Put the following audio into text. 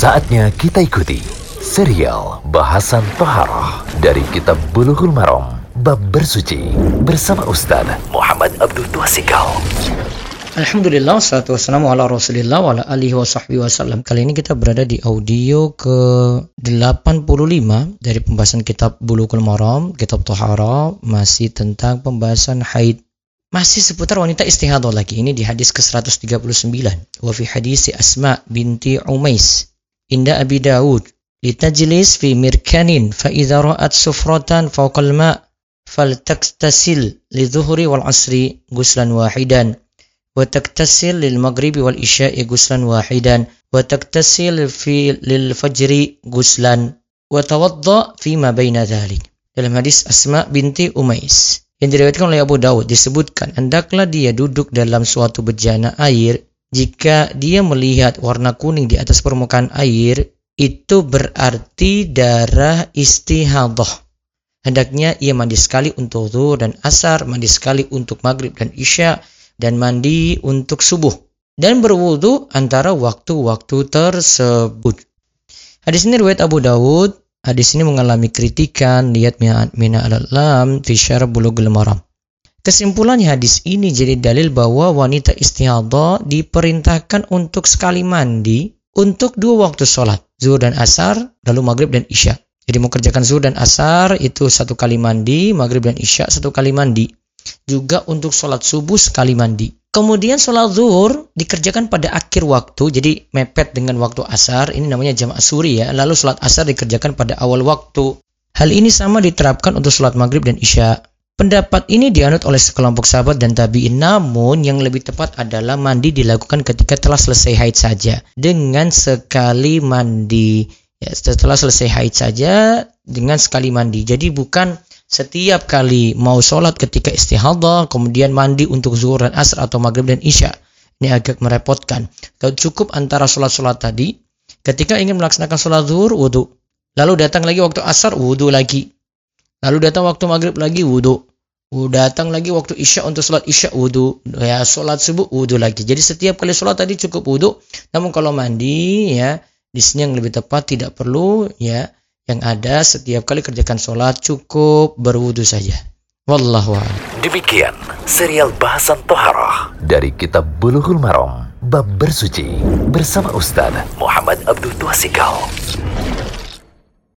Saatnya kita ikuti serial bahasan Toharoh dari Kitab Bulughul Maram Bab Bersuci bersama Ustaz Muhammad Abdul Twasikal. Alhamdulillah, salatu wassalamu ala rasulillah wa ala alihi wa sahbihi wasallam. Kali ini kita berada di audio ke 85 dari pembahasan kitab Bulughul Maram, kitab Tohara, masih tentang pembahasan haid. Masih seputar wanita istihadah lagi. Ini di hadis ke-139. Wa fi hadisi Asma binti Umais. Inda Abi Dawud. Litajlis fi mirkanin fa idza ra'at sufratan fawqa al-ma' faltaktasil lidhuhri wal asri guslan wahidan wa taktasil lil maghribi wal isya'i guslan wahidan wa taktasil fi lil fajri guslan wa tawadda fi ma baina dhalik. Dalam hadis Asma binti Umais yang diriwayatkan oleh Abu Dawud disebutkan hendaklah dia duduk dalam suatu bejana air jika dia melihat warna kuning di atas permukaan air itu berarti darah istihadah. Hendaknya ia mandi sekali untuk zuhur dan asar mandi sekali untuk maghrib dan isya dan mandi untuk subuh dan berwudu antara waktu-waktu tersebut. Hadis ini riwayat Abu Dawud. Hadis ini mengalami kritikan, lihat Mina al-Lam fi syarah bulughul maram. Kesimpulannya hadis ini jadi dalil bahwa wanita istihadah diperintahkan untuk sekali mandi untuk dua waktu sholat, zuhur dan asar, lalu maghrib dan isya. Jadi mau kerjakan zuhur dan asar itu satu kali mandi, maghrib dan isya satu kali mandi. Juga untuk sholat subuh sekali mandi. Kemudian sholat zuhur dikerjakan pada akhir waktu, jadi mepet dengan waktu asar, ini namanya jam asuri ya. Lalu sholat asar dikerjakan pada awal waktu. Hal ini sama diterapkan untuk sholat maghrib dan isya. Pendapat ini dianut oleh sekelompok sahabat dan tabi'in, namun yang lebih tepat adalah mandi dilakukan ketika telah selesai haid saja. Dengan sekali mandi. Ya, setelah selesai haid saja, dengan sekali mandi. Jadi bukan setiap kali mau sholat ketika istihadah, kemudian mandi untuk zuhur dan asar atau maghrib dan isya. Ini agak merepotkan. Kalau cukup antara sholat-sholat tadi, ketika ingin melaksanakan sholat zuhur, wudhu. Lalu datang lagi waktu asar, wudhu lagi. Lalu datang waktu maghrib lagi, wudhu. Datang lagi waktu isya untuk sholat isya, wudhu. Ya, sholat subuh, wudhu lagi. Jadi setiap kali sholat tadi cukup wudhu. Namun kalau mandi, ya, di sini yang lebih tepat tidak perlu, ya, yang ada setiap kali kerjakan sholat cukup berwudu saja. Wallahu Demikian serial bahasan Toharoh dari Kitab Bulughul Maram Bab Bersuci bersama Ustaz Muhammad Abdul Twasikal.